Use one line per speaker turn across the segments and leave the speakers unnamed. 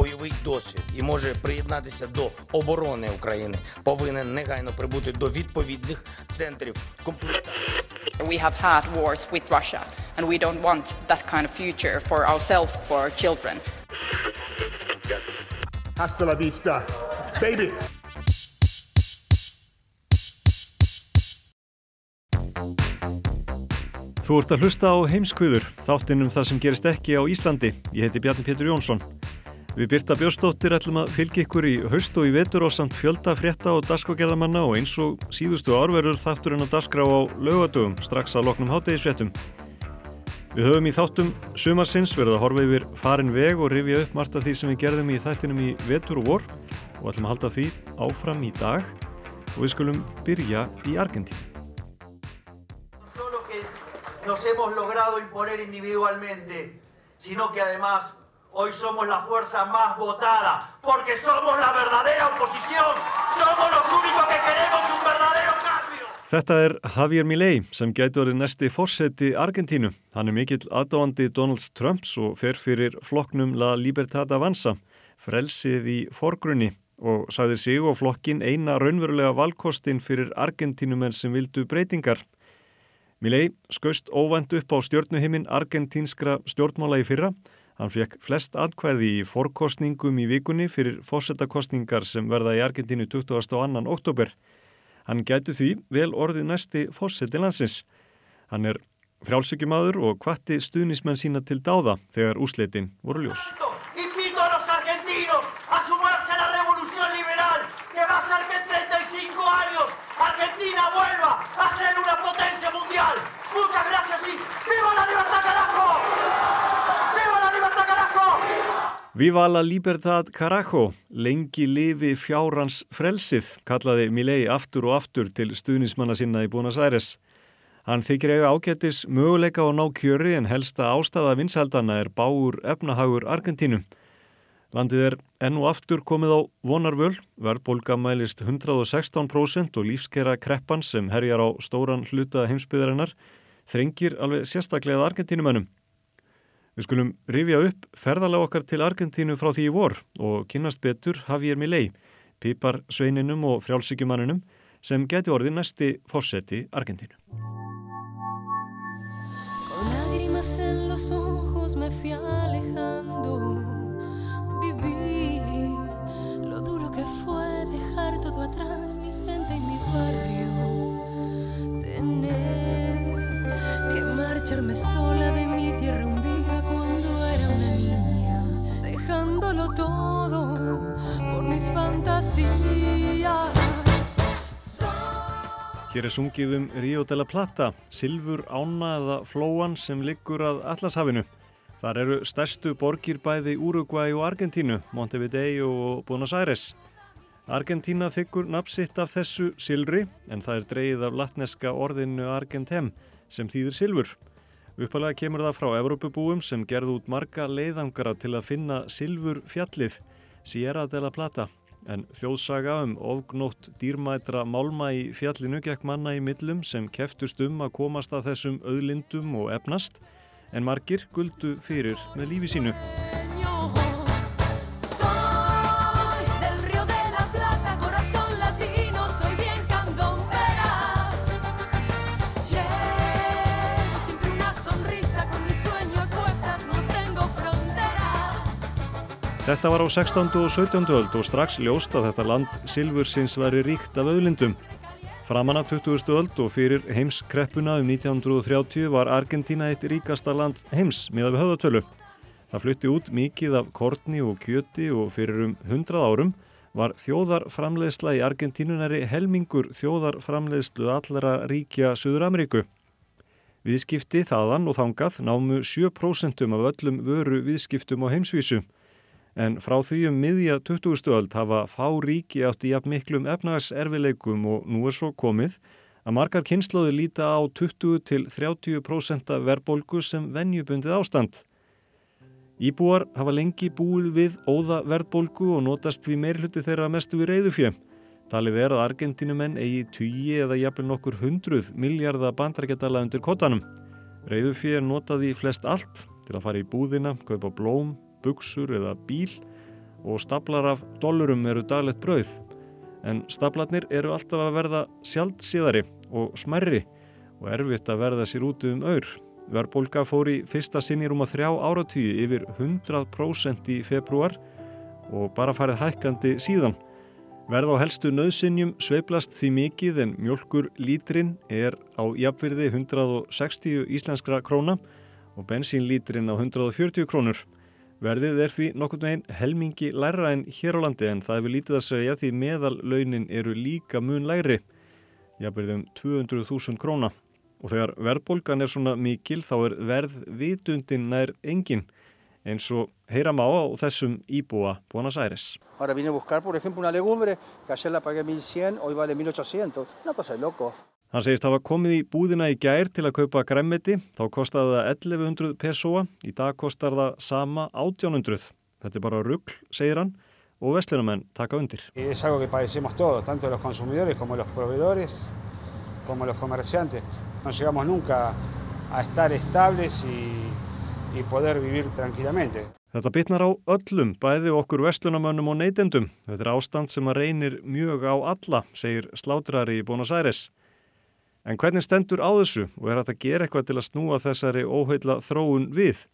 Бойовий досвід і може приєднатися до оборони України, повинен негайно прибути до відповідних центрів комплектації.
We have had wars with Russia, and we don't want that kind of future for ourselves, for our children.
Hasta la vista, baby!
Þú ert að hlusta á heimskviður, þáttinnum það sem gerist ekki á Íslandi. Ég heiti Bjarni Pétur Jónsson. Við Birta Bjóstóttir ætlum að fylgja ykkur í haust og í vetur og samt fjölda frétta og daskógerðamanna og eins og síðustu árverður þátturinn að dasgra á laugadögum strax að loknum hátegisvettum. Við höfum í þáttum sumarsins verið að horfa yfir farin veg og rifja upp margt af því sem við gerðum í þættinum í vetur og vor og ætlum að halda því áfram í dag og við skulum byrja í Argentín.
nos hemos logrado imponer individualmente, sino que además hoy somos la fuerza más votada, porque somos la verdadera oposición, somos los únicos que queremos un verdadero cambio.
Þetta er Javier Milei sem gæti orðið næsti fórseti Argentínu. Hann er mikill aðdáandi Donalds Trumps og fer fyrir flokknum La Libertad Avanza, frelsið í forgrunni og sagði sig og flokkin eina raunverulega valkostin fyrir Argentínumenn sem vildu breytingar. Milei skaust óvænt upp á stjórnuhimmin argentínskra stjórnmála í fyrra. Hann fekk flest atkvæði í forkostningum í vikunni fyrir fórsetakostningar sem verða í Argentínu 22. oktober. Hann gætu því vel orðið næsti fórseti landsins. Hann er frjálsökjumadur og hvatti stuðnismenn sína til dáða þegar úsleitin voru ljós.
Invito a los argentinos a sumarse a la revolución liberal que va a hacer que en 35 años Argentina vuelva a ser una potencia mundial. Muchas gracias y ¡Viva la libertad, carajo! ¡Viva la libertad, carajo!
Viva la libertad, carajo! Lengi lifi fjárans frelsið, kallaði Milei aftur og aftur til stuðnismanna sinna í Buenos Aires. Hann þykir eiga ágættis möguleika á ná kjöri en helsta ástæða vinsældana er báur efnahagur Argentínu. Landið er enn og aftur komið á vonarvöl, verðbólga mælist 116% og lífskera kreppan sem herjar á stóran hluta heimsbyðarinnar þrengir alveg sérstaklega Argentínumönnum. Við skulum rifja upp ferðalega okkar til Argentínu frá því í vor og kynast betur Javier Milei, pípar sveininum og frjálsíkjumanninum sem geti orðið næsti fósetti Argentínu.
Tener que marcharme sola de mi tierra dejándolo todo por mis fantasías.
Hér er sungið um Rio de la Plata, silfur ána eða flóan sem liggur að Allarsafinu. Þar eru stærstu borgir bæði Uruguay og Argentínu, Montevideo og Buenos Aires. Argentína þykkur napsitt af þessu silri en það er dreyið af latneska orðinu Argentem sem þýðir silfur. Uppalega kemur það frá Evrópubúum sem gerði út marga leiðangara til að finna silfur fjallið, Sierra de la Plata. En þjóðsaga um ofgnótt dýrmætra málma í fjallinu gekk manna í millum sem keftust um að komast að þessum auðlindum og efnast en margir guldu fyrir með lífi sínu. Þetta var á 16. og 17. öld og strax ljóst að þetta land Silfursins væri ríkt af auðlindum. Framan af 20. öld og fyrir heimskreppuna um 1930 var Argentina eitt ríkasta land heims miða við höfðatölu. Það flutti út mikið af kortni og kjöti og fyrir um 100 árum var þjóðarframleiðsla í Argentínunari helmingur þjóðarframleiðslu allra ríkja Suður Ameríku. Viðskipti þaðan og þangað námu 7% af öllum vöru viðskiptum á heimsvísu. En frá því um miðja 20. öld hafa fá ríki átt í jafn miklum efnagserfileikum og nú er svo komið að margar kynnslóði líta á 20 til 30% verbolgu sem venjubundið ástand. Íbúar hafa lengi búið við óða verbolgu og notast við meirhluti þeirra mestu við reyðufjö. Talið er að Argentínumenn eigi tugi eða jafnvel nokkur hundruð miljardar bandrækjadala undir kottanum. Reyðufjö er notað í flest allt til að fara í búðina, kaupa blóm, buksur eða bíl og staplar af dollurum eru daglegt brauð. En staplarnir eru alltaf að verða sjálfsíðari og smerri og erfitt að verða sér út um aur. Verðbólka fór í fyrsta sinni rúma þrjá áratíu yfir 100% í februar og bara farið hækkandi síðan. Verð á helstu nöðsinjum sveiplast því mikið en mjölkur lítrin er á jafnverði 160 íslenskra króna og bensínlítrin á 140 krónur. Verðið er því nokkurn veginn helmingi læra en hér á landi en það hefur lítið að segja því meðallaunin eru líka mun læri, jafnverðum 200.000 króna. Og þegar verðbólgan er svona mikil þá er verð vitundin nær engin eins og heyra má á þessum íbúa Buenos Aires.
Ahora vine a buscar, por ejemplo, una legumbre que ayer la pagué 1100, hoy vale 1800. Una cosa de loco.
Hann segist hafa komið í búðina í gær til að kaupa græmmeti, þá kostaði það 1100 pesoa, í dag kostar það sama 1800. Þetta er bara ruggl, segir hann, og vestlunamenn taka undir.
Es algo que padecemos todos, tanto los consumidores como los proveedores, como los comerciantes. No llegamos nunca a estar estables y, y poder vivir tranquilamente.
Þetta bitnar á öllum, bæði okkur vestlunamönnum og neytendum. Þetta er ástand sem að reynir mjög á alla, segir slátrari í Aires. En hvernig stendur á þessu og er þetta að gera eitthvað til að snúa þessari óheila þróun við?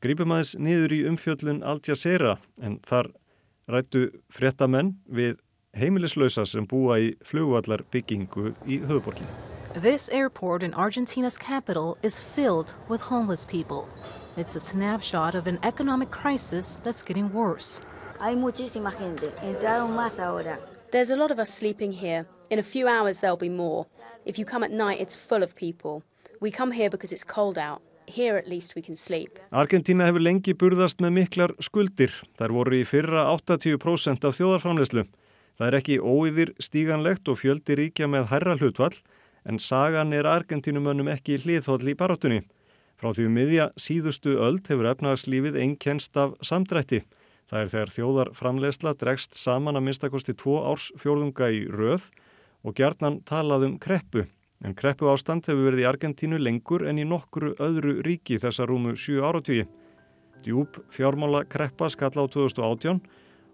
Grípum aðeins niður í umfjöllun Al Jazeera en þar rættu fréttamenn við heimilislausa sem búa í flugvallar byggingu í höfuborgin.
This airport in Argentina's capital is filled with homeless people. It's a snapshot of an economic crisis that's getting worse.
Hay muchísima gente. Entraron más ahora.
There's a lot of us sleeping here. In a few hours, there'll be more. If you come at night, it's full of people. We come here because it's cold out. Here at least we can sleep.
Argentina hefur lengi burðast með miklar skuldir. Þær voru í fyrra 80% af þjóðarframleyslu. Það er ekki óyfir stíganlegt og fjöldi ríkja með hærra hlutvall en sagan er Argentínumönnum ekki hliðhóll í barátunni. Frá því um miðja síðustu öld hefur efnagslífið einnkenst af samdrætti. Það er þegar þjóðarframleysla dregst saman að minnstakosti tvo árs fjórðunga í röð og gjarnan talað um kreppu. En kreppu ástand hefur verið í Argentínu lengur en í nokkru öðru ríki þessa rúmu 7 áratvíi. Djúb fjármála kreppa skall á 2018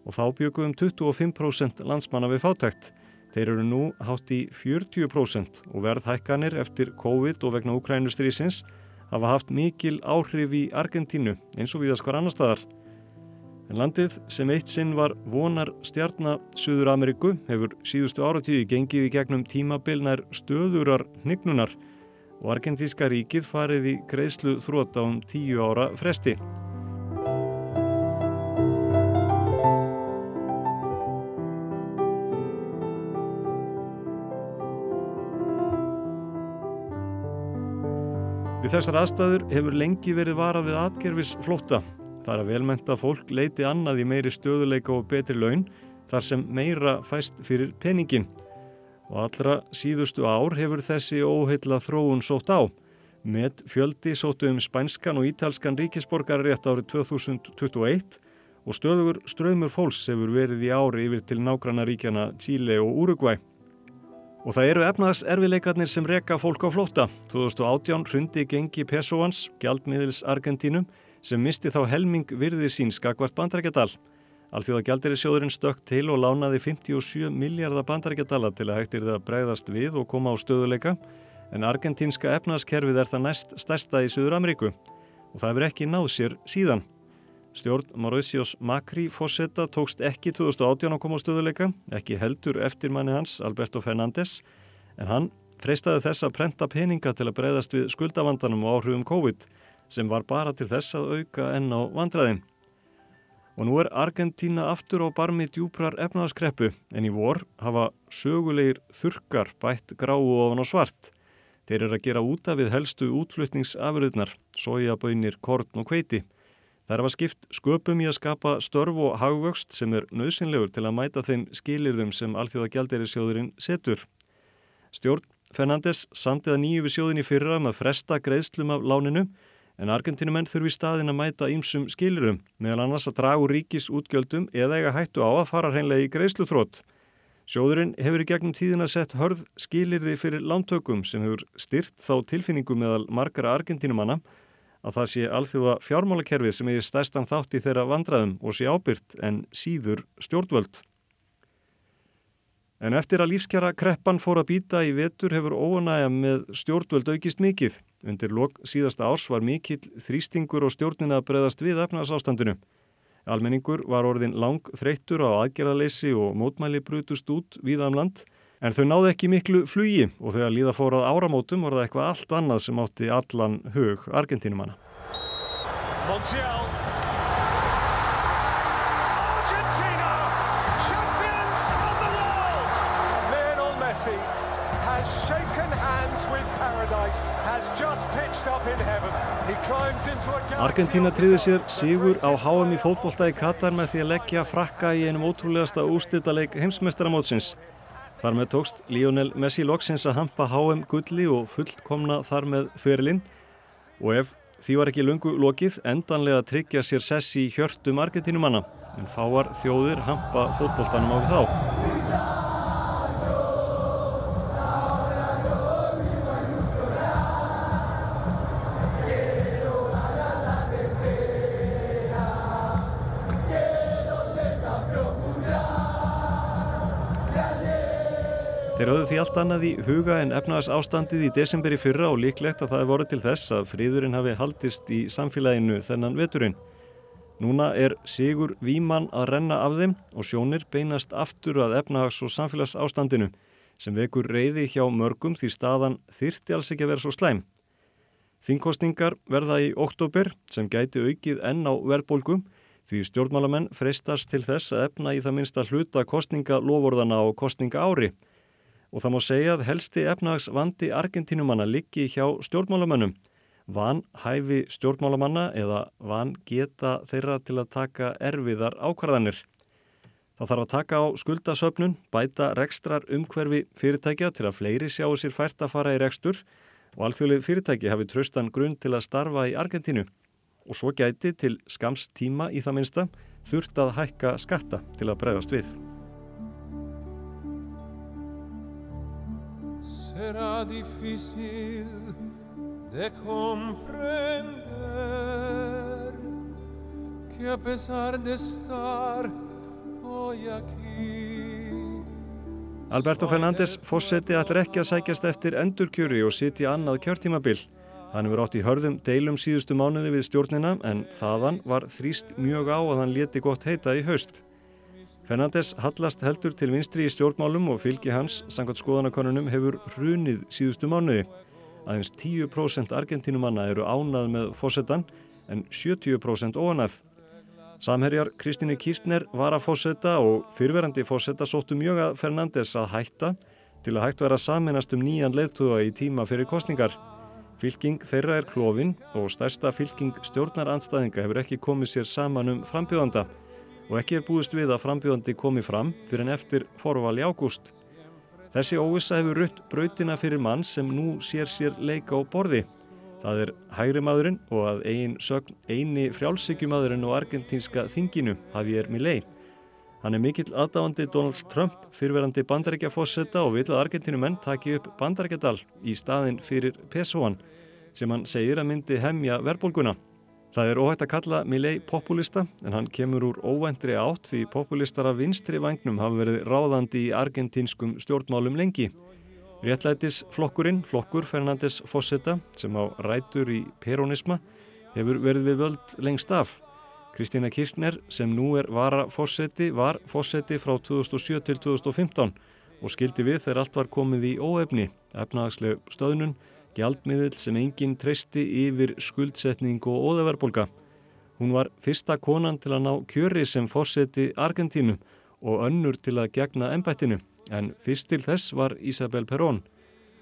og þá byggum 25% landsmanna við fátækt. Þeir eru nú hátt í 40% og verðhækkanir eftir COVID og vegna Ukrænustrísins hafa haft mikil áhrif í Argentínu eins og viðast hvar annar staðar. En landið sem eitt sinn var vonar stjarnar Suður Ameríku hefur síðustu áratíði gengið í gegnum tímabilnar stöðurar hnignunar og argentíska ríkið farið í greiðslu þróta um tíu ára fresti. Við þessar aðstæður hefur lengi verið varað við atgerfis flótta. Það er að velmenta fólk leiti annað í meiri stöðuleika og betri laun þar sem meira fæst fyrir peningin. Og allra síðustu ár hefur þessi óheilla þróun sótt á. Með fjöldi sóttu um spænskan og ítalskan ríkisborgar rétt árið 2021 og stöðugur ströymur fólks hefur verið í ári yfir til nágranna ríkjana Chile og Uruguay. Og það eru efnaðs erfileikarnir sem reka fólk á flótta. 2018 hrundi gengi Pesoans, gjaldmiðils Argentínum, sem misti þá helming virði sín skakvart bandarækjadal. Alþjóða gjaldirisjóðurinn stökk til og lánaði 57 miljardar bandarækjadala til að hægtir það bregðast við og koma á stöðuleika, en argentínska efnaðskerfið er það næst stærsta í Suður Ameríku og það hefur ekki náð sér síðan. Stjórn Mauricios Macri fósetta tókst ekki 2018 að koma á stöðuleika, ekki heldur eftir manni hans Alberto Fernández, en hann freistaði þess að prenta peninga til að breyðast við skuldavandanum og áhrifum COVID sem var bara til þess að auka enn á vandræðin. Og nú er Argentína aftur á barmi djúprar efnaðaskreppu en í vor hafa sögulegir þurkar bætt gráu ofan á svart. Þeir eru að gera úta við helstu útflutningsafurðnar, sojaböynir, korn og kveiti. Þær hafa skipt sköpum í að skapa störf og hagvöxt sem er nöðsynlegur til að mæta þeim skilirðum sem Alþjóða Gjaldeyrissjóðurinn setur. Stjórn Fernandes samtiða nýju við sjóðin í fyrra að fresta greiðslum af láninu en Argentínumenn þurfi staðin að mæta ímsum skilirum meðal annars að dragu ríkis útgjöldum eða eiga hættu á að fara hreinlega í greiðsluþrótt. Sjóðurinn hefur í gegnum tíðina sett hörð skilirði fyrir lántökum sem hefur styrt þá tilfinningu meðal margara Argentínumanna að það sé alþjóða fjármálakerfið sem er stærstan þátt í þeirra vandraðum og sé ábyrt en síður stjórnvöld. En eftir að lífskjara kreppan fór að býta í vetur hefur óanægja með stjórnvöld aukist mikið. Undir lok síðasta árs var mikill þrýstingur og stjórnina að breyðast við efnarsástandinu. Almenningur var orðin lang þreyttur á aðgerðaleysi og mótmæli brutust út víða um land en þau náðu ekki miklu flugi og þegar líða fórað áramótum var það eitthvað allt annað sem átti allan hug Argentínumanna. Montiel
into a galaxy...
Argentína triði sér sigur á HM í fótbolta í Katar með því að leggja frakka í einum ótrúlegasta úrstýrtaleik heimsmeistaramótsins. Þar með tókst Lionel Messi loksins að hampa HM gulli og fullkomna þar með fyrirlinn og ef því var ekki lungu lokið endanlega tryggja sér sessi í hjörtum Argentínumanna en fáar þjóðir hampa fótboltanum á þá. Þeir höfðu því allt annað í huga en efnaðas ástandið í desember í fyrra og líklegt að það er voruð til þess að fríðurinn hafi haldist í samfélaginu þennan veturinn. Núna er Sigur Víman að renna af þeim og sjónir beinast aftur að efnahags- og samfélags ástandinu sem vekur reyði hjá mörgum því staðan þyrti alls ekki að vera svo slæm. Þingkostningar verða í oktober sem gæti aukið enn á verðbólgum því stjórnmálamenn freistast til þess að efna í það minnsta hluta kostningalofórðana og kostninga ári og það má segja að helsti efnahagsvandi Argentínumanna liggi hjá stjórnmálamönnum. Van hæfi stjórnmálamanna eða van geta þeirra til að taka erfiðar ákvarðanir. Það þarf að taka á skuldasöfnun, bæta rekstrar umhverfi fyrirtækja til að fleiri sjáu sér fært að fara í rekstur og alþjóðlega fyrirtæki hafi tröstan grunn til að starfa í Argentínu. Og svo gæti til skams tíma í það minsta þurft að hækka skatta til að breyðast við.
Será difícil de comprender que a pesar de estar hoy aquí
Alberto Fernández fósetti allir ekki að sækjast eftir endurkjöri og sitja annað kjörtímabil. Hann hefur átt í hörðum deilum síðustu mánuði við stjórnina en þaðan var þrýst mjög á að hann leti gott heita í haust. Fernandes hallast heldur til vinstri í stjórnmálum og fylgi hans, sangkvæmt skoðanakonunum, hefur hrunið síðustu mánuði. Aðeins 10% argentínumanna eru ánað með fósettan en 70% óanað. Samherjar Kristíni Kirchner var að fósetta og fyrverandi fósetta sóttu mjög að Fernandes að hætta til að hægt vera saminast um nýjan leðtuga í tíma fyrir kostningar. Fylking þeirra er klófin og stærsta fylking stjórnaranstæðinga hefur ekki komið sér saman um frambjóðanda og ekki er búist við að frambjóðandi komi fram fyrir en eftir forval í ágúst. Þessi óvissa hefur rutt brautina fyrir mann sem nú sér sér leika á borði. Það er hægri maðurinn og að ein sögn eini frjálsíkjumadurinn og argentínska þinginu, Javier Milei. Hann er mikill aðdáandi Donald Trump, fyrverandi bandarækjafósetta og vil að argentínumenn taki upp bandarækjadal í staðin fyrir pesoan sem hann segir að myndi hemja verðbólguna. Það er óhægt að kalla Milei populista en hann kemur úr óvendri átt því populistar af vinstri vagnum hafa verið ráðandi í argentínskum stjórnmálum lengi. Réttlætisflokkurinn, flokkur Fernandes Fossetta sem á rætur í peronisma hefur verið við völd lengst af. Kristina Kirchner sem nú er vara Fossetti var Fossetti frá 2007 til 2015 og skildi við þegar allt var komið í óefni, efnahagsleg stöðnun, gjaldmiðil sem enginn treysti yfir skuldsetning og óðaverbolga. Hún var fyrsta konan til að ná kjöri sem Fossetti Argentínu og önnur til að gegna ennbættinu en fyrst til þess var Isabel Perón.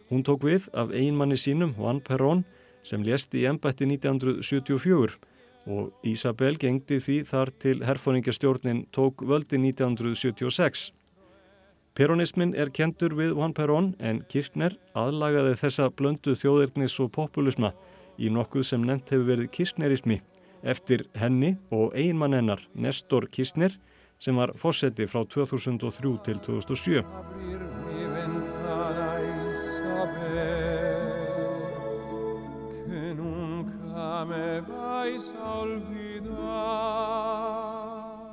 Hún tók við af einmanni sínum, Juan Perón, sem lést í ennbætti 1974 og Ísabel gengdi því þar til herfóringastjórnin tók völdi 1976. Peronismin er kentur við Juan Perón en Kirchner aðlagaði þessa blöndu þjóðirnis og populisma í nokkuð sem nefnt hefur verið kirchnerismi eftir henni og einmann hennar Nestor Kirchner sem var fósetti frá 2003 til 2007.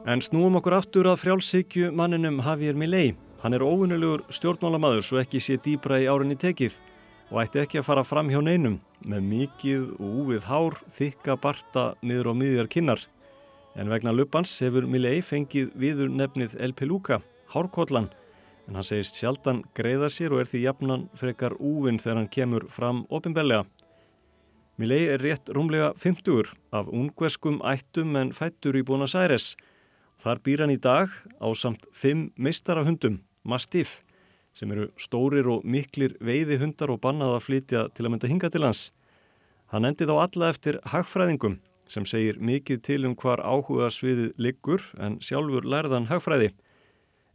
En snúum okkur aftur að frjálsíkju manninum Javier Milei. Hann er óvinulegur stjórnmálamadur svo ekki sé dýbra í árinni tekið og ætti ekki að fara fram hjá neinum með mikið og úvið hár, þykka barta niður á miðjar kinnar. En vegna luppans hefur Milei fengið viður nefnið El Peluca, hárkollan, en hann segist sjaldan greiða sér og er því jafnan frekar úvinn þegar hann kemur fram ofinbellega. Milei er rétt rúmlega 50 af ungverskum ættum en fættur í Buenos Aires. Þar býr hann í dag á samt fimm meistarahundum, Mastiff, sem eru stórir og miklir veiði hundar og bannað að flytja til að mynda hinga til hans. Hann endi þá alla eftir hagfræðingum sem segir mikið til um hvar áhuga sviðið liggur en sjálfur lærðan hagfræði.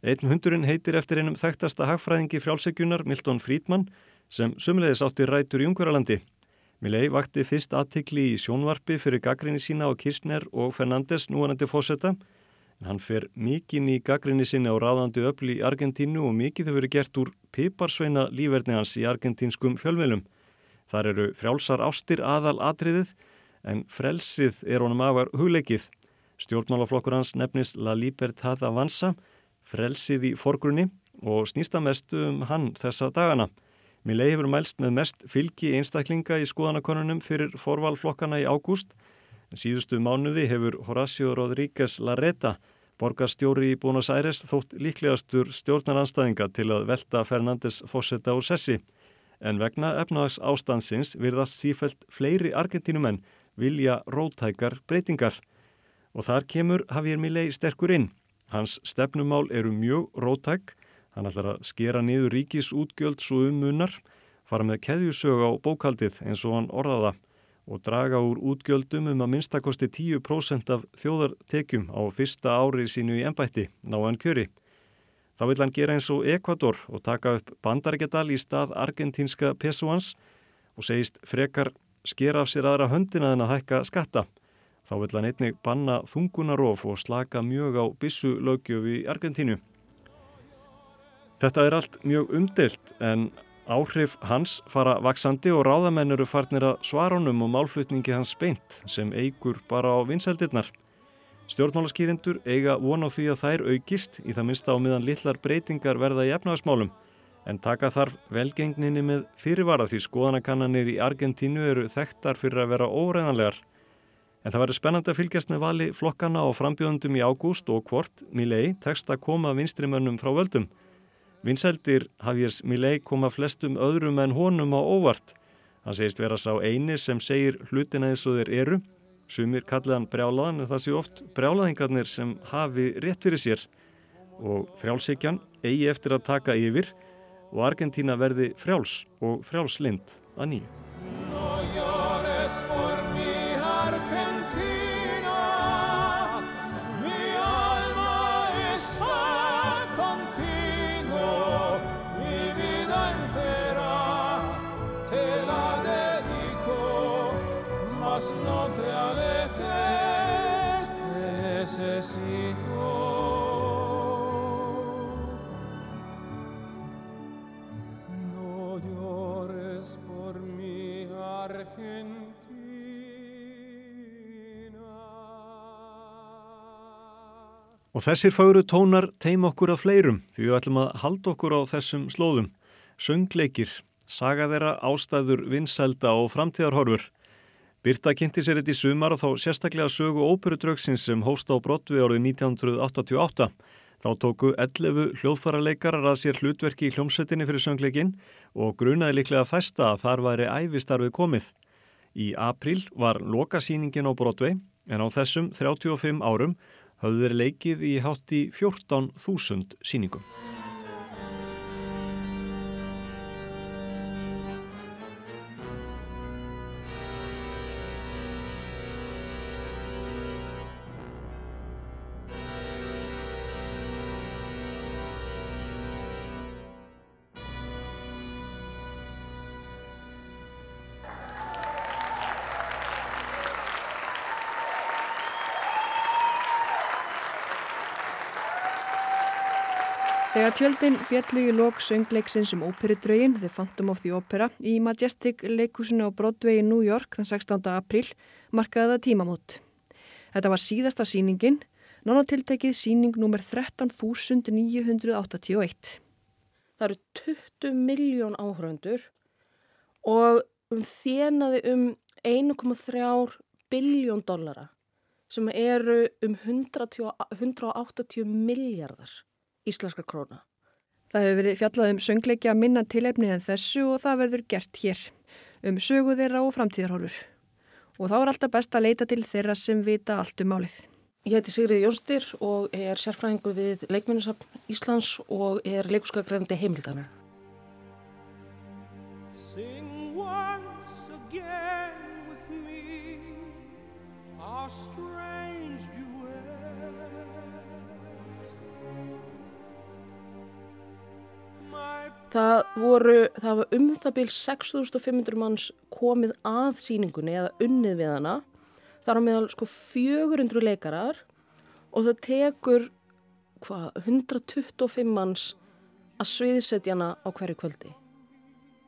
Einn hundurinn heitir eftir einum þekktasta hagfræðingi frjálsegjunar Milton Friedman sem sumleðis átti rætur í Ungveralandi. Milley vakti fyrst aðtikli í sjónvarpi fyrir gaggrinni sína á Kirchner og Fernandes núanandi fósetta en hann fer mikinn í gaggrinni sinni á ráðandi öfli í Argentínu og mikið hefur verið gert úr piparsveina lífverðni hans í argentínskum fjölmjölum. Þar eru frjálsar ástir aðal atriðið en frelsið er honum afar hugleikið. Stjórnmálaflokkur hans nefnist La Libertad Avanza, frelsið í forgrunni og snýsta mestu um hann þessa dagana. Milley hefur mælst með mest fylgi einstaklinga í skoðanakonunum fyrir forvalflokkana í ágúst. Síðustu mánuði hefur Horacio Rodríguez Larreta, borgarstjóri í Buenos Aires, þótt líklegastur stjórnaranstæðinga til að velta Fernandes fósetta úr sessi. En vegna efnags ástandsins virðast sífælt fleiri argentínumenn vilja rótækar breytingar. Og þar kemur Javier Milley sterkur inn. Hans stefnumál eru mjög rótæk Hann ætlar að skera niður ríkis útgjöld svo um munnar, fara með keðjusög á bókaldið eins og hann orðaða og draga úr útgjöldum um að minnstakosti 10% af þjóðartekjum á fyrsta ári sínu í ennbætti, náðan kjöri. Þá vil hann gera eins og Ekvator og taka upp bandarækjadal í stað argentínska pesoans og segist frekar skera af sér aðra höndina en að hækka skatta. Þá vil hann einnig banna þungunarof og slaka mjög á bissu lögjöfu í Argentínu. Þetta er allt mjög umdelt en áhrif hans fara vaksandi og ráðamenn eru farnir að svarunum og málflutningi hans beint sem eigur bara á vinsældirnar. Stjórnmálaskýrindur eiga von á því að þær aukist í það minsta á miðan lillar breytingar verða í efnagasmálum en taka þarf velgengninni með fyrirvara því skoðanakannanir í Argentínu eru þekktar fyrir að vera óreðanlegar. En það verður spennandi að fylgjast með vali flokkana og frambjöðundum í ágúst og hvort Milei tekst að koma vinstrimönnum frá völdum. Vinseldir Javiers Milei koma flestum öðrum en honum á óvart. Hann segist vera sá eini sem segir hlutina eins og þeir eru. Sumir kalliðan brjálaðan en það sé oft brjálaðingarnir sem hafi rétt fyrir sér. Og frjálsíkjan eigi eftir að taka yfir og Argentína verði frjáls og frjálslind að nýju. Og þessir fagru tónar teim okkur að fleirum því við ætlum að halda okkur á þessum slóðum. Söngleikir, saga þeirra ástæður, vinsælda og framtíðarhorfur. Birta kynnti sér þetta í sumar og þá sérstaklega sögu óperudraugsins sem hósta á brotvi árið 1988. Þá tóku 11 hljóðfaraleikarar að sér hlutverki í hljómsettinni fyrir söngleikin og grunaði líklega fæsta að þar væri æfistarfið komið. Í april var lokasýningin á brotvi en á þessum 35 árum höfðu þeir leikið í hátt í 14.000 síningum.
Þegar tjöldin fjallu í lok söngleiksins um óperudraugin The Phantom of the Opera í Majestic leikúsinu á Broadway í New York þann 16. apríl markaði það tímamót. Þetta var síðasta síningin, nánatiltekið síning nr. 13.981.
Það eru 20 miljón áhöröndur og um þjenaði um 1,3 biljón dollara sem eru um 180, 180 miljardar íslenskar króna.
Það hefur verið fjallað um söngleikja minna tilefni en þessu og það verður gert hér, um sögu þeirra og framtíðarhólur. Og þá er alltaf best að leita til þeirra sem vita allt um málið.
Ég heiti Sigrið Jónsdyr og er sérfræðingu við Leikminnisafn Íslands og er leikuskagræðandi heimildanar.
Sing once again with me our
Það voru, það var um það byrj 6500 manns komið að síningunni eða unnið við hana. Það á meðal sko 400 leikarar og það tekur hvað, 125 manns að sviðsetja hana á hverju kvöldi.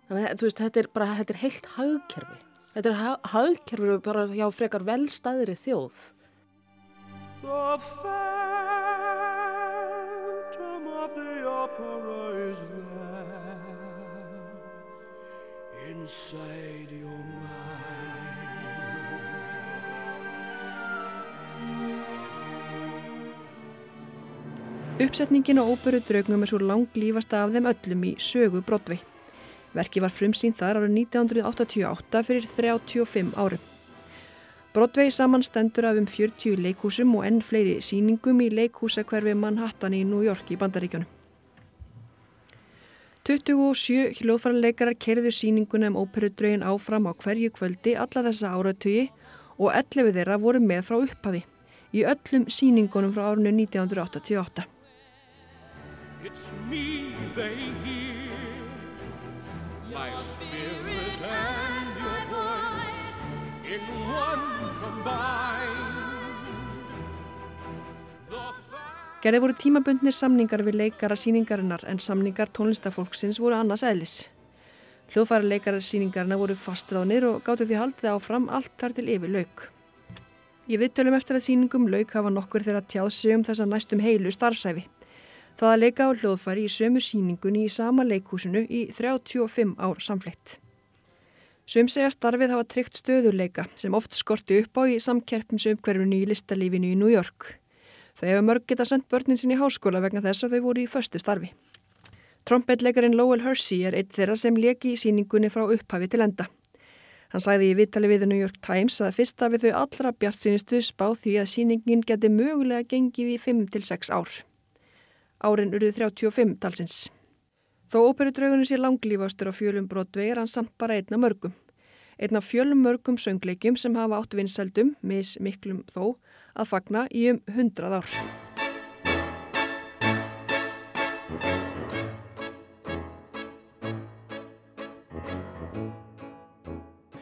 Þannig að veist, þetta er bara, þetta er heilt hagkerfi. Þetta er hagkerfi bara hjá frekar velstæðri þjóð.
The phantom of the opera is there inside your
Uppsetningin á óperu draugum er svo langlífasta af þeim öllum í sögu Brodvei. Verki var frumsýn þar árið 1988 fyrir 35 árum. Brodvei samanstendur af um 40 leikhúsum og enn fleiri síningum í leikhúsakverfi Manhattan í New York í Bandaríkjónum. 27 hljóðfærarleikarar kerðu síninguna um óperudraugin áfram á hverju kvöldi alla þessa áratugi og 11 þeirra voru með frá upphafi í öllum síningunum frá árinu 1988.
It's me they hear, my spirit and your voice in one combined.
Gerði voru tímabundnir samningar við leikara síningarinnar en samningar tónlistafólksins voru annars eðlis. Hljóðfæra leikara síningarina voru fastráðnir og gáttu því haldið áfram allt þar til yfir lauk. Ég viðtölum eftir að síningum lauk hafa nokkur þeirra tjáð sig um þessa næstum heilu starfsæfi. Það að leika á hljóðfæri í sömu síningunni í sama leikhúsinu í 35 ár samflitt. Sum segja starfið hafa tryggt stöðuleika sem oft skorti upp á í samkerpmsumhverfunu í listalífinu í New York. Þau hefur mörg geta sendt börnin sín í háskóla vegna þess að þau voru í föstu starfi. Trompetleikarin Lowell Hersey er eitt þeirra sem leki í síningunni frá upphafi til enda. Hann sæði í viðtali við New York Times að fyrst af þau allra bjart sínistu spá því að síningin geti mögulega gengið í 5-6 ár. Árin urðu 35 talsins. Þó óperudraugunni sé langlífastur á fjölum Broadway er hann samt bara einna mörgum. Einna fjölum mörgum söngleikjum sem hafa átt vinsaldum, mis miklum þó, að fagna í um 100 ár.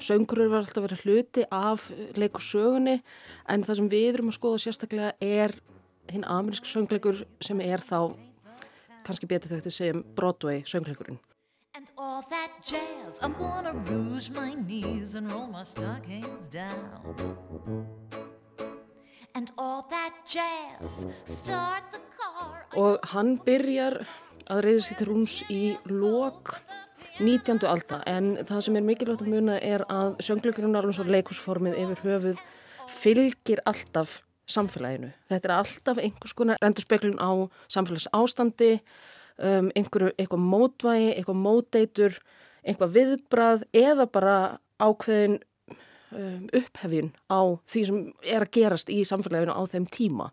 Söngurur var alltaf verið hluti af leikursögunni en það sem við erum að skoða sérstaklega er hinn amerísk söngleikur sem er þá kannski betur þau að segja um Broadway söngleikurinn.
And all that jazz, I'm gonna rouge my knees and roll my stockings down.
Og hann byrjar að reyða sér til rúms í lok 19. alda en það sem er mikilvægt að muna er að alveg svo leikusformið yfir höfuð fylgir alltaf samfélaginu. Þetta er alltaf einhvers konar endurspeiklun á samfélags ástandi um, einhverju, eitthvað mótvægi, eitthvað móteitur, eitthvað viðbrað eða bara ákveðin um, upphefjun á því sem er að gerast í samfélaginu á þeim tíma.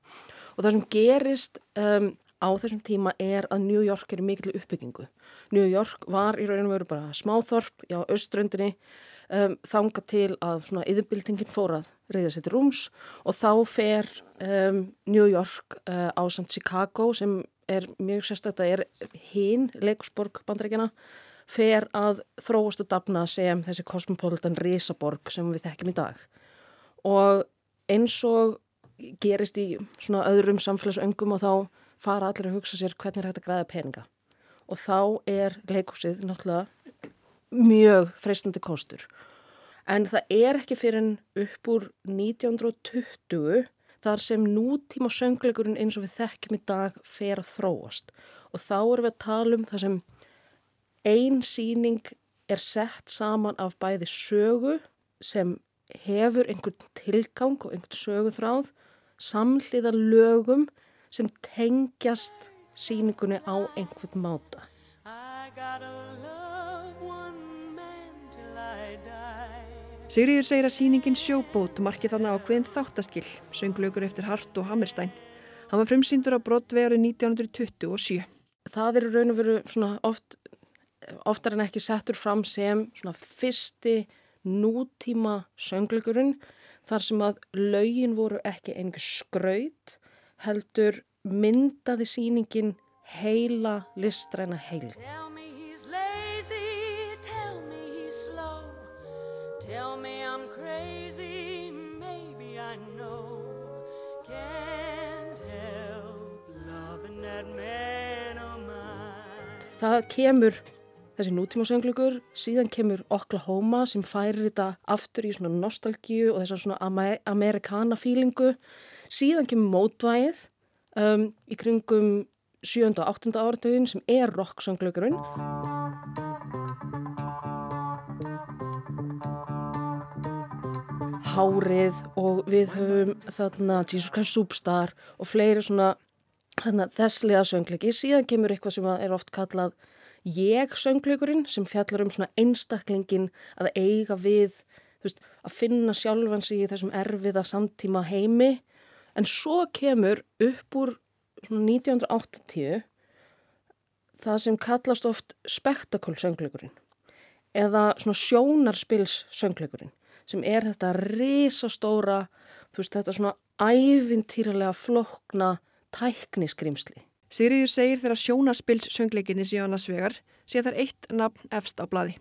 Og það sem gerist um, á þessum tíma er að New York er miklu uppbyggingu. New York var í rauninu veru bara smáþorp á auströndinni um, þanga til að svona yfirbildingin fór að reyða sér til rúms og þá fer um, New York uh, á samt Chicago sem er mjög sérstaklega, er hinn leikusborg bandrækjana, fer að þróast og dafna sem þessi kosmopolitan risaborg sem við þekkjum í dag. Og eins og gerist í svona öðrum samfélagsöngum og þá fara allir að hugsa sér hvernig er hægt að græða peninga. Og þá er leikúsið náttúrulega mjög freistandi kostur. En það er ekki fyrir en upp úr 1920 þar sem nútíma söngleikurinn eins og við þekkjum í dag fer að þróast. Og þá erum við að tala um það sem ein síning er sett saman af bæði sögu sem hefur einhvern tilgang og einhvern söguþráð samhliða lögum sem tengjast síningunni á einhvern máta.
Sigriður segir að síningin sjóbót marki þannig ákveðin þáttaskill, sönglaugur eftir Hart og Hammerstein. Hann var frumsýndur á Broadway árið 1927.
Það eru raun og veru oft, oftar en ekki settur fram sem fyrsti nútíma sönglugurinn þar sem að laugin voru ekki einhver skraut heldur myndaði síningin heila listræna heild.
Tell me he's lazy, tell me he's slow, tell me I'm crazy, maybe I know. Can't help loving that man of mine.
Það kemur þessi nútíma sönglugur, síðan kemur Oklahoma sem færir þetta aftur í svona nostalgíu og þessar svona amer amerikana fílingu. Síðan kemur mótvægið um, í kringum 7. og 8. áratugin sem er rock sönglugurinn. Hárið og við höfum þarna Jesus Christ Superstar og fleiri svona þesslega söngleiki. Síðan kemur eitthvað sem er oft kallað ég söngleikurinn sem fjallar um svona einstaklingin að eiga við, veist, að finna sjálfan sig í þessum erfiða samtíma heimi en svo kemur upp úr 1980 það sem kallast oft spektakulsöngleikurinn eða svona sjónarspils söngleikurinn sem er þetta risastóra, þú veist þetta svona ævintýralega flokna tækniskrimsli.
Sigriður segir þegar sjónaspils söngleikinni séu annars vegar sé þar eitt nafn efst á bladi.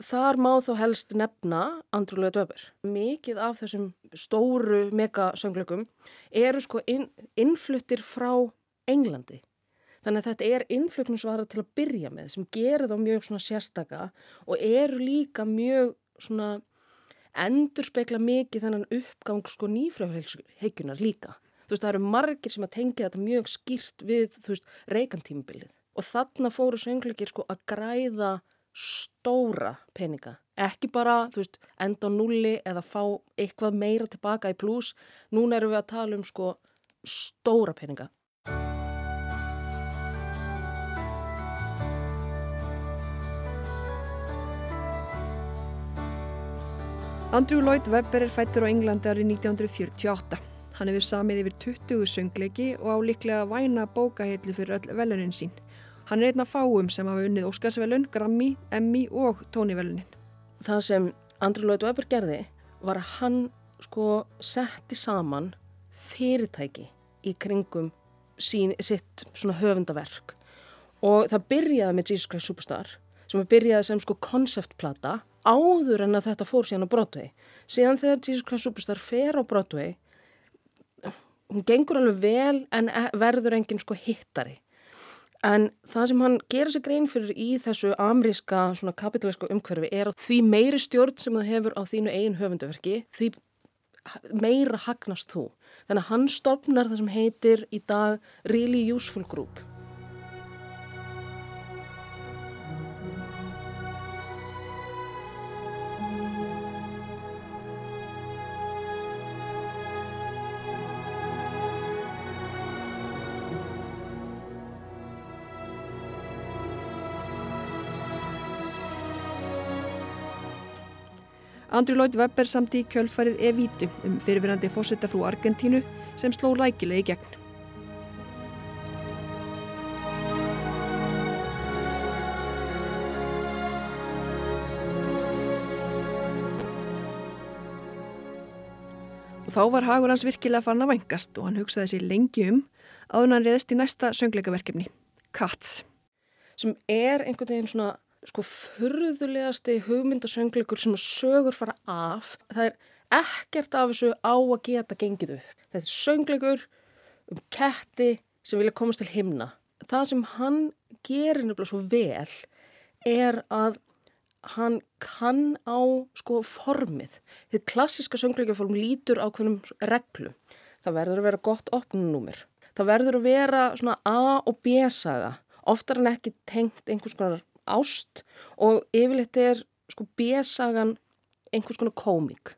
Þar má þó helst nefna Andrúlega Döber. Mikið af þessum stóru megasöngleikum eru sko inn, innfluttir frá Englandi. Þannig að þetta er innflutningsvara til að byrja með sem gerir þá mjög svona sérstaka og eru líka mjög svona endur spekla mikið þennan uppgang sko nýfröðheikunar líka. Veist, það eru margir sem að tengja þetta mjög skýrt við, þú veist, reikantímabilið. Og þarna fóru söngleikir sko að græða stóra peninga. Ekki bara, þú veist, enda á nulli eða fá eitthvað meira tilbaka í pluss. Núna erum við að tala um sko stóra peninga.
Andrew Lloyd Webber er fættur á Englandi árið 1948. Hann hefur samið yfir 20 söngleiki og á líklega væna bókaheitlu fyrir öll velunin sín. Hann er einn af fáum sem hafa unnið Óskarsvelun, Grammy, Emmy og Tony-velunin.
Það sem Andrew Lloyd Webber gerði var að hann sko setti saman fyrirtæki í kringum sín, sitt svona höfundaverk og það byrjaði með Jesus Christ Superstar sem byrjaði sem sko konceptplata áður en að þetta fór síðan á Broadway. Síðan þegar Jesus Christ Superstar fer á Broadway, hún gengur alveg vel en verður enginn sko hittari. En það sem hann gerir sig grein fyrir í þessu amríska svona kapitalísku umhverfi er að því meiri stjórn sem þú hefur á þínu eigin höfundaverki, því meira hagnast þú. Þannig að hann stopnar það sem heitir í dag Really Useful Group.
Andrew Lloyd Webber samti í kjölfarið Evítu um fyrirverandi fósittafrú Argentínu sem sló rækilega í gegn. Og þá var hagur hans virkilega farin að vangast og hann hugsaði sér lengi um að hann reyðist í næsta söngleikaverkefni, Cats.
Sem er einhvern veginn svona sko furðulegasti hugmyndasöngleikur sem að sögur fara af. Það er ekkert af þessu á að geta gengið upp. Þetta er söngleikur um ketti sem vilja komast til himna. Það sem hann gerir nefnilega svo vel er að hann kann á sko formið. Þið klassiska söngleikjaform lítur á hvernig reglum. Það verður að vera gott opnunúmir. Það verður að vera svona A og B saga. Oftar en ekki tengt einhvers konar ást og yfirleitt er sko B sagan einhvers konar komik.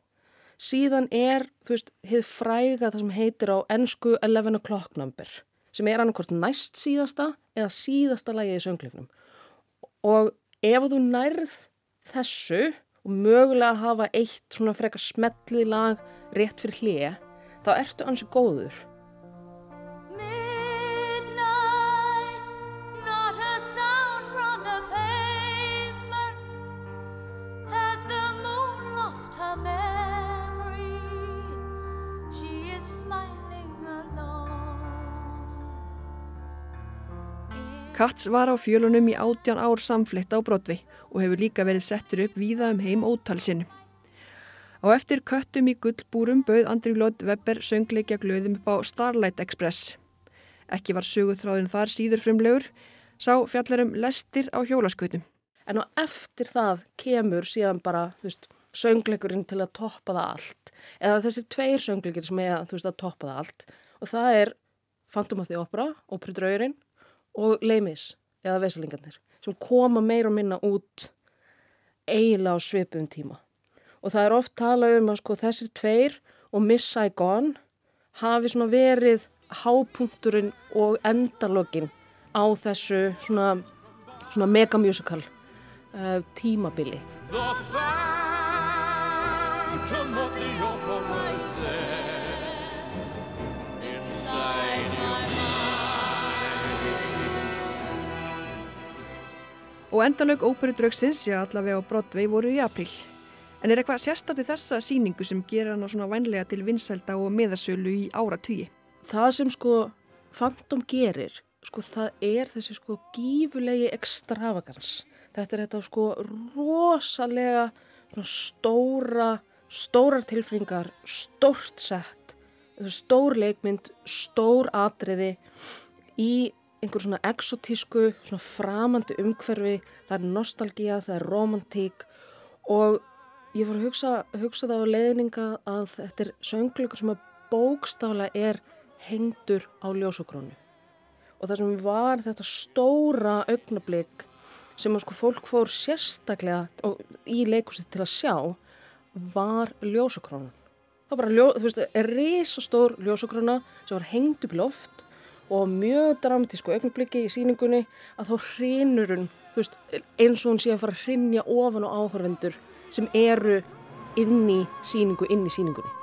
Síðan er, þú veist, hefð fræga það sem heitir á ennsku 11 o'clock number sem er annarkort næst síðasta eða síðasta lægi í söngleiknum. Og ef þú nærð þessu og mögulega hafa eitt svona freka smellið lag rétt fyrir hlið, þá ertu ansi góður.
Katz var á fjölunum í átján ár samfletta á Brodvi og hefur líka verið settur upp víða um heim ótalsinn. Á eftir köttum í gullbúrum bauð Andri Lótt Webber söngleikja glöðum upp á Starlight Express. Ekki var söguþráðin þar síður frumlegur, sá fjallarum lestir á hjólaskutum.
En á eftir það kemur síðan bara, veist, söngleikurinn til að toppa það allt. Eða þessi tveir söngleikir sem er, veist, að toppa það allt. Og það er Phantom of the Opera, Óperudraugurinn og Leimis, eða Vesalingarnir, sem koma meir og minna út eiginlega á svipum tíma. Og það er oft talað um að sko þessir tveir og Miss Saigon hafi svona verið hápunkturinn og endalögin á þessu svona, svona megamusikal uh, tímabili.
The phantom of the
Og endalög óperudraugsins, já allavega á Broadway, voru í april. En er eitthvað sérstætti þessa síningu sem gera hana svona vænlega til vinsælda og miðasölu í áratugi?
Það sem sko Phantom gerir, sko það er þessi sko gífulegi ekstravagans. Þetta er þetta sko rosalega stóra, stórar tilfringar, stórt sett, stór leikmynd, stór atriði í einhver svona exotísku, svona framandi umhverfi, það er nostalgía, það er romantík og ég fór að hugsa, hugsa það á leiðninga að þetta er söngleikur sem að bókstaflega er hengdur á ljósokrónu. Og það sem var þetta stóra augnablík sem að sko fólk fór sérstaklega í leikusið til að sjá var ljósokrónun. Það var bara, ljó, þú veist, er risastór ljósokróna sem var hengd upp í loft og mjög dramatísku augnabliki í síningunni að þá hrinur hún, veist, eins og hún sé að fara að hrinja ofan á áhörvendur sem eru inn í síningu, inn í síningunni.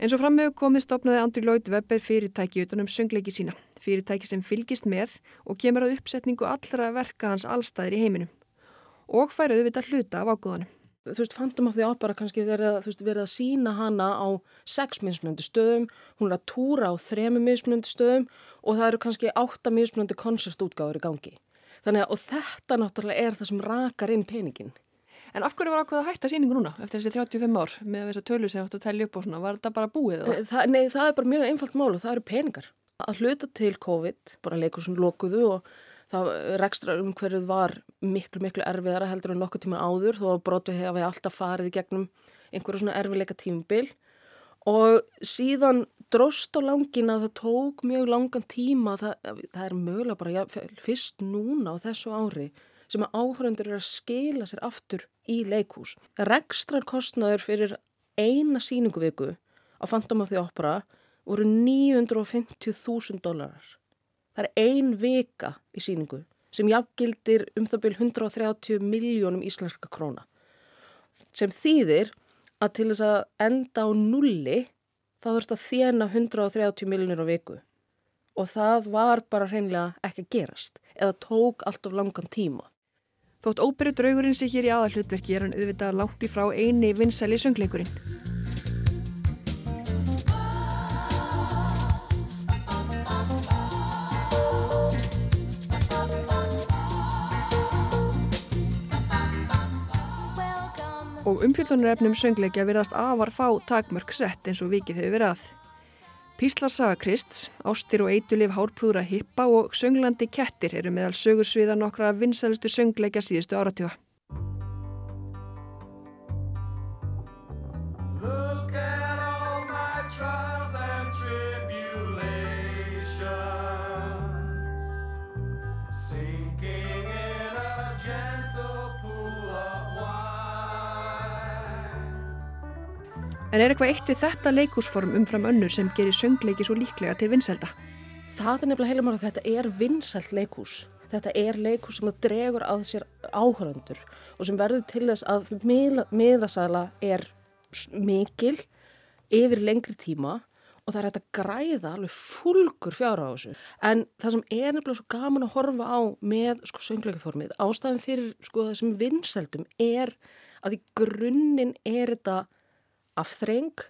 Eins og framhefur komið stopnaði Andri Lloyd Webber fyrirtæki utan um söngleiki sína. Fyrirtæki sem fylgist með og kemur að uppsetningu allra verka hans allstæðir í heiminum. Og fær auðvitað hluta af ágóðanum.
Þú veist, Phantom of the Opera kannski verið, að- veist, verið að sína hana á sex mismunandi stöðum, hún er að túra á þremu mismunandi stöðum og það eru kannski átta mismunandi koncertútgáður í gangi. Þannig að, og þetta náttúrulega er það sem rakar inn peningin.
En af hverju var ákveð að hætta síningu núna eftir þessi 35 ár með þess að tölur sem átt að tellja upp og svona? Var þetta bara búið? eða?
Það, nei, það er bara mjög einfalt mál og það eru peningar. Að hluta til COVID, bara leikur sem lokuðu og það rekstra umhverjuð var miklu, miklu erfiðara heldur en nokkuð tíma áður þó að brotu hefi alltaf farið í gegnum einhverju svona erfiðleika tímabil og síðan dróst á langin að það tók mjög langan tíma, það, það er mögulega bara ja, fyrst núna á þessu ári sem að áhörundur eru að skila sér aftur í leikhús. Rekstrar kostnaður fyrir eina síninguviku á Phantom of the Opera voru 950.000 dólarar. Það er ein vika í síningu sem jafngildir um það byrj 130 miljónum íslenska króna. Sem þýðir að til þess að enda á nulli þá þurft að þjena 130 miljónir á viku. Og það var bara hreinlega ekki að gerast eða tók allt of langan tíma.
Þótt óperu draugurinn sé hér í aðalhlutverki er hann auðvitað langt í frá eini vinsæli söngleikurinn. Og umfjöldunarefnum söngleikja virðast afar fá takmörk sett eins og vikið hefur verið að. Píslar Saga Krist, Ástir og Eitulif Hárprúðra Hippa og Sönglandi Kettir eru meðal sögursviða nokkra vinsælustu söngleikja síðustu áratjóða. En er eitthvað eitt við þetta leikúsform umfram önnur sem gerir söngleiki svo líklega til vinsælda?
Það er nefnilega heilum að þetta er vinsælt leikús. Þetta er leikús sem dregur að sér áhöröndur og sem verður til þess að miða, miðasæla er mikil yfir lengri tíma og það er hægt að græða alveg fúlgur fjár á þessu. En það sem er nefnilega svo gaman að horfa á með sko söngleikaformið, ástæðan fyrir sko þessum vinsældum er að í grunninn er þetta afþreng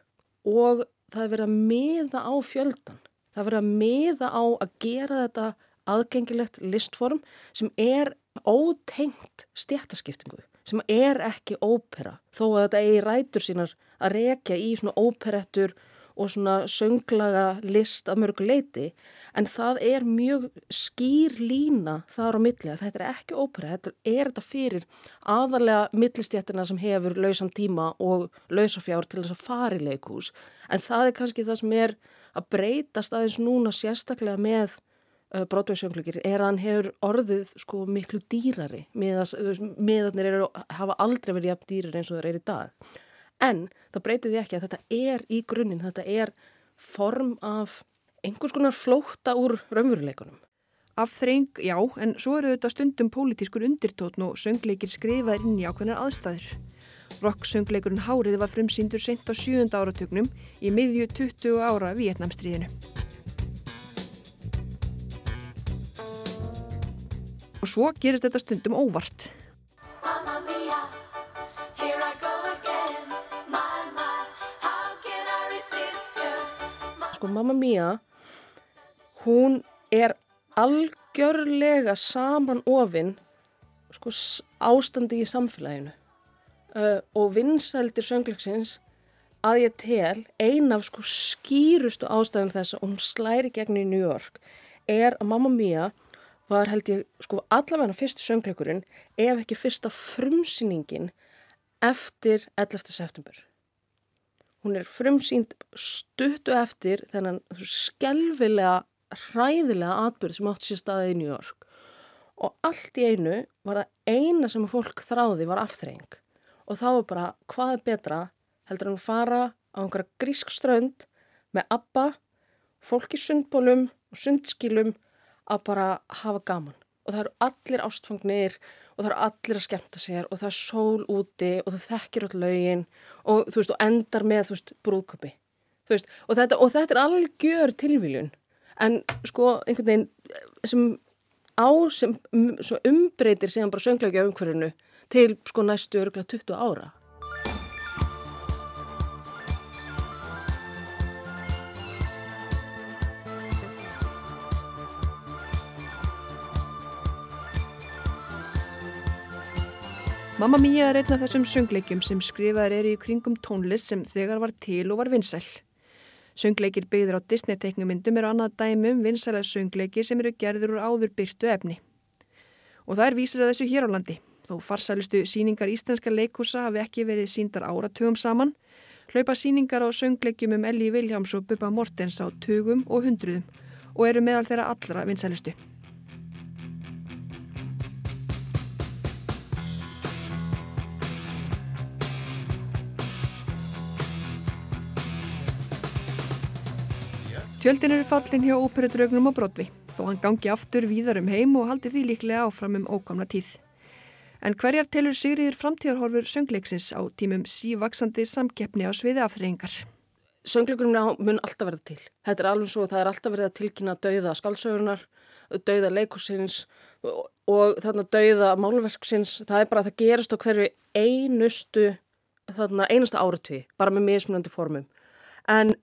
og það er verið að miða á fjöldan. Það er verið að miða á að gera þetta aðgengilegt listform sem er ótengt stjættaskiptingu, sem er ekki ópera, þó að þetta eigi rætur sínar að rekja í svona óperettur og svona sönglaga list að mörgu leiti, en það er mjög skýr lína þar á milli að þetta er ekki ópera, þetta er þetta fyrir aðalega millistjættina sem hefur lausan tíma og lausafjár til þess að fara í leikhús, en það er kannski það sem er að breytast aðeins núna sérstaklega með uh, Broadway-söngleikir er að hann hefur orðið sko miklu dýrari miðarnir eru, hafa aldrei verið jafn dýrar eins og það er í dag en það breytir því ekki að þetta er í grunninn, þetta er form af einhvers konar flóta úr raunveruleikunum
Afþreng, já, en svo eru þetta stundum pólitískur undirtótn og söngleikir skrifaðir inn í ákveðnar aðstæður. Rock-söngleikurinn Hárið var frumsýndur sent á sjúunda áratugnum í miðju 20 ára Vietnamstríðinu. Og svo gerist þetta stundum óvart.
Mamma mia, here I go again.
Sko Mamma Mia hún er algjörlega saman ofinn sko ástandi í samfélaginu uh, og vinsældir söngleiksins að ég tel ein af sko skýrustu ástæðum þess að hún slæri gegn í New York er að Mamma Mia var held ég sko allavega fyrsti söngleikurinn ef ekki fyrsta frumsýningin eftir 11. september hún er frumsýnd stuttu eftir þennan skelvilega, hræðilega atbyrð sem átti sér staði í New York. Og allt í einu var það eina sem fólk þráði var afþreying. Og þá var bara, hvað er betra heldur að fara á einhverja grísk strönd með abba, fólk í sundbólum og sundskilum að bara hafa gaman. Og það eru allir ástfangnir og það eru allir að skemmta sér og það er sól úti og þú þekkir öll lögin og þú veist og endar með þú veist brúðköpi. Þú veist og þetta, og þetta er algjör tilvíljun en sko einhvern veginn sem á sem um, umbreytir síðan bara söngleikja umhverfinu til sko næstu örgulega 20 ára.
Mamma Mia er einn af þessum söngleikjum sem skrifaðir eru í kringum tónlist sem þegar var til og var vinsæl. Söngleikir byggður á Disney-teknumyndum eru annað dæmi um vinsælega söngleiki sem eru gerður úr áður byrtu efni. Og það er vísir að þessu hér á landi. Þó farsælustu síningar íslenska leikúsa hafi ekki verið síndar áratugum saman, hlaupa síningar á söngleikjum um Elli Viljáms og Bubba Mortens á tugum og hundruðum og eru meðal þeirra allra vinsælustu. Tjöldin eru fallin hjá óperudraugnum og brotvi, þó hann gangi aftur víðar um heim og haldi því líklega áfram um ókamna tíð. En hverjar telur Sigriður framtíðarhorfur söngleiksins á tímum sívaksandi samkeppni á sviði afþreyingar?
Söngleikurinn mun alltaf verða til. Þetta er alveg svo, það er alltaf verið að tilkynna dauða skaldsögunar, dauða leikusins og, og þarna dauða málverksins. Það er bara að það gerist á hverju einustu, þarna einasta áratví, bara með mismunandi formum. En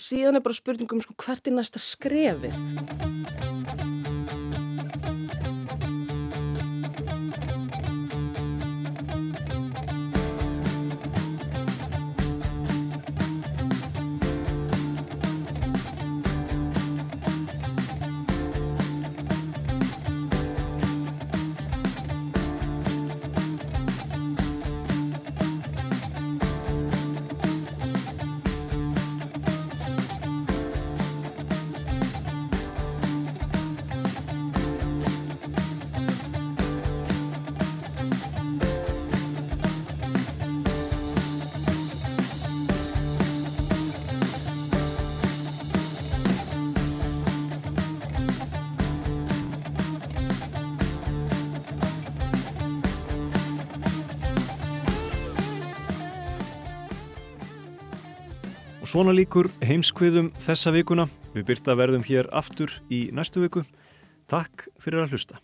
síðan er bara spurningum sko, hvert er næsta skrefið.
Svona líkur heimskviðum þessa vikuna. Við byrta verðum hér aftur í næstu viku. Takk fyrir að hlusta.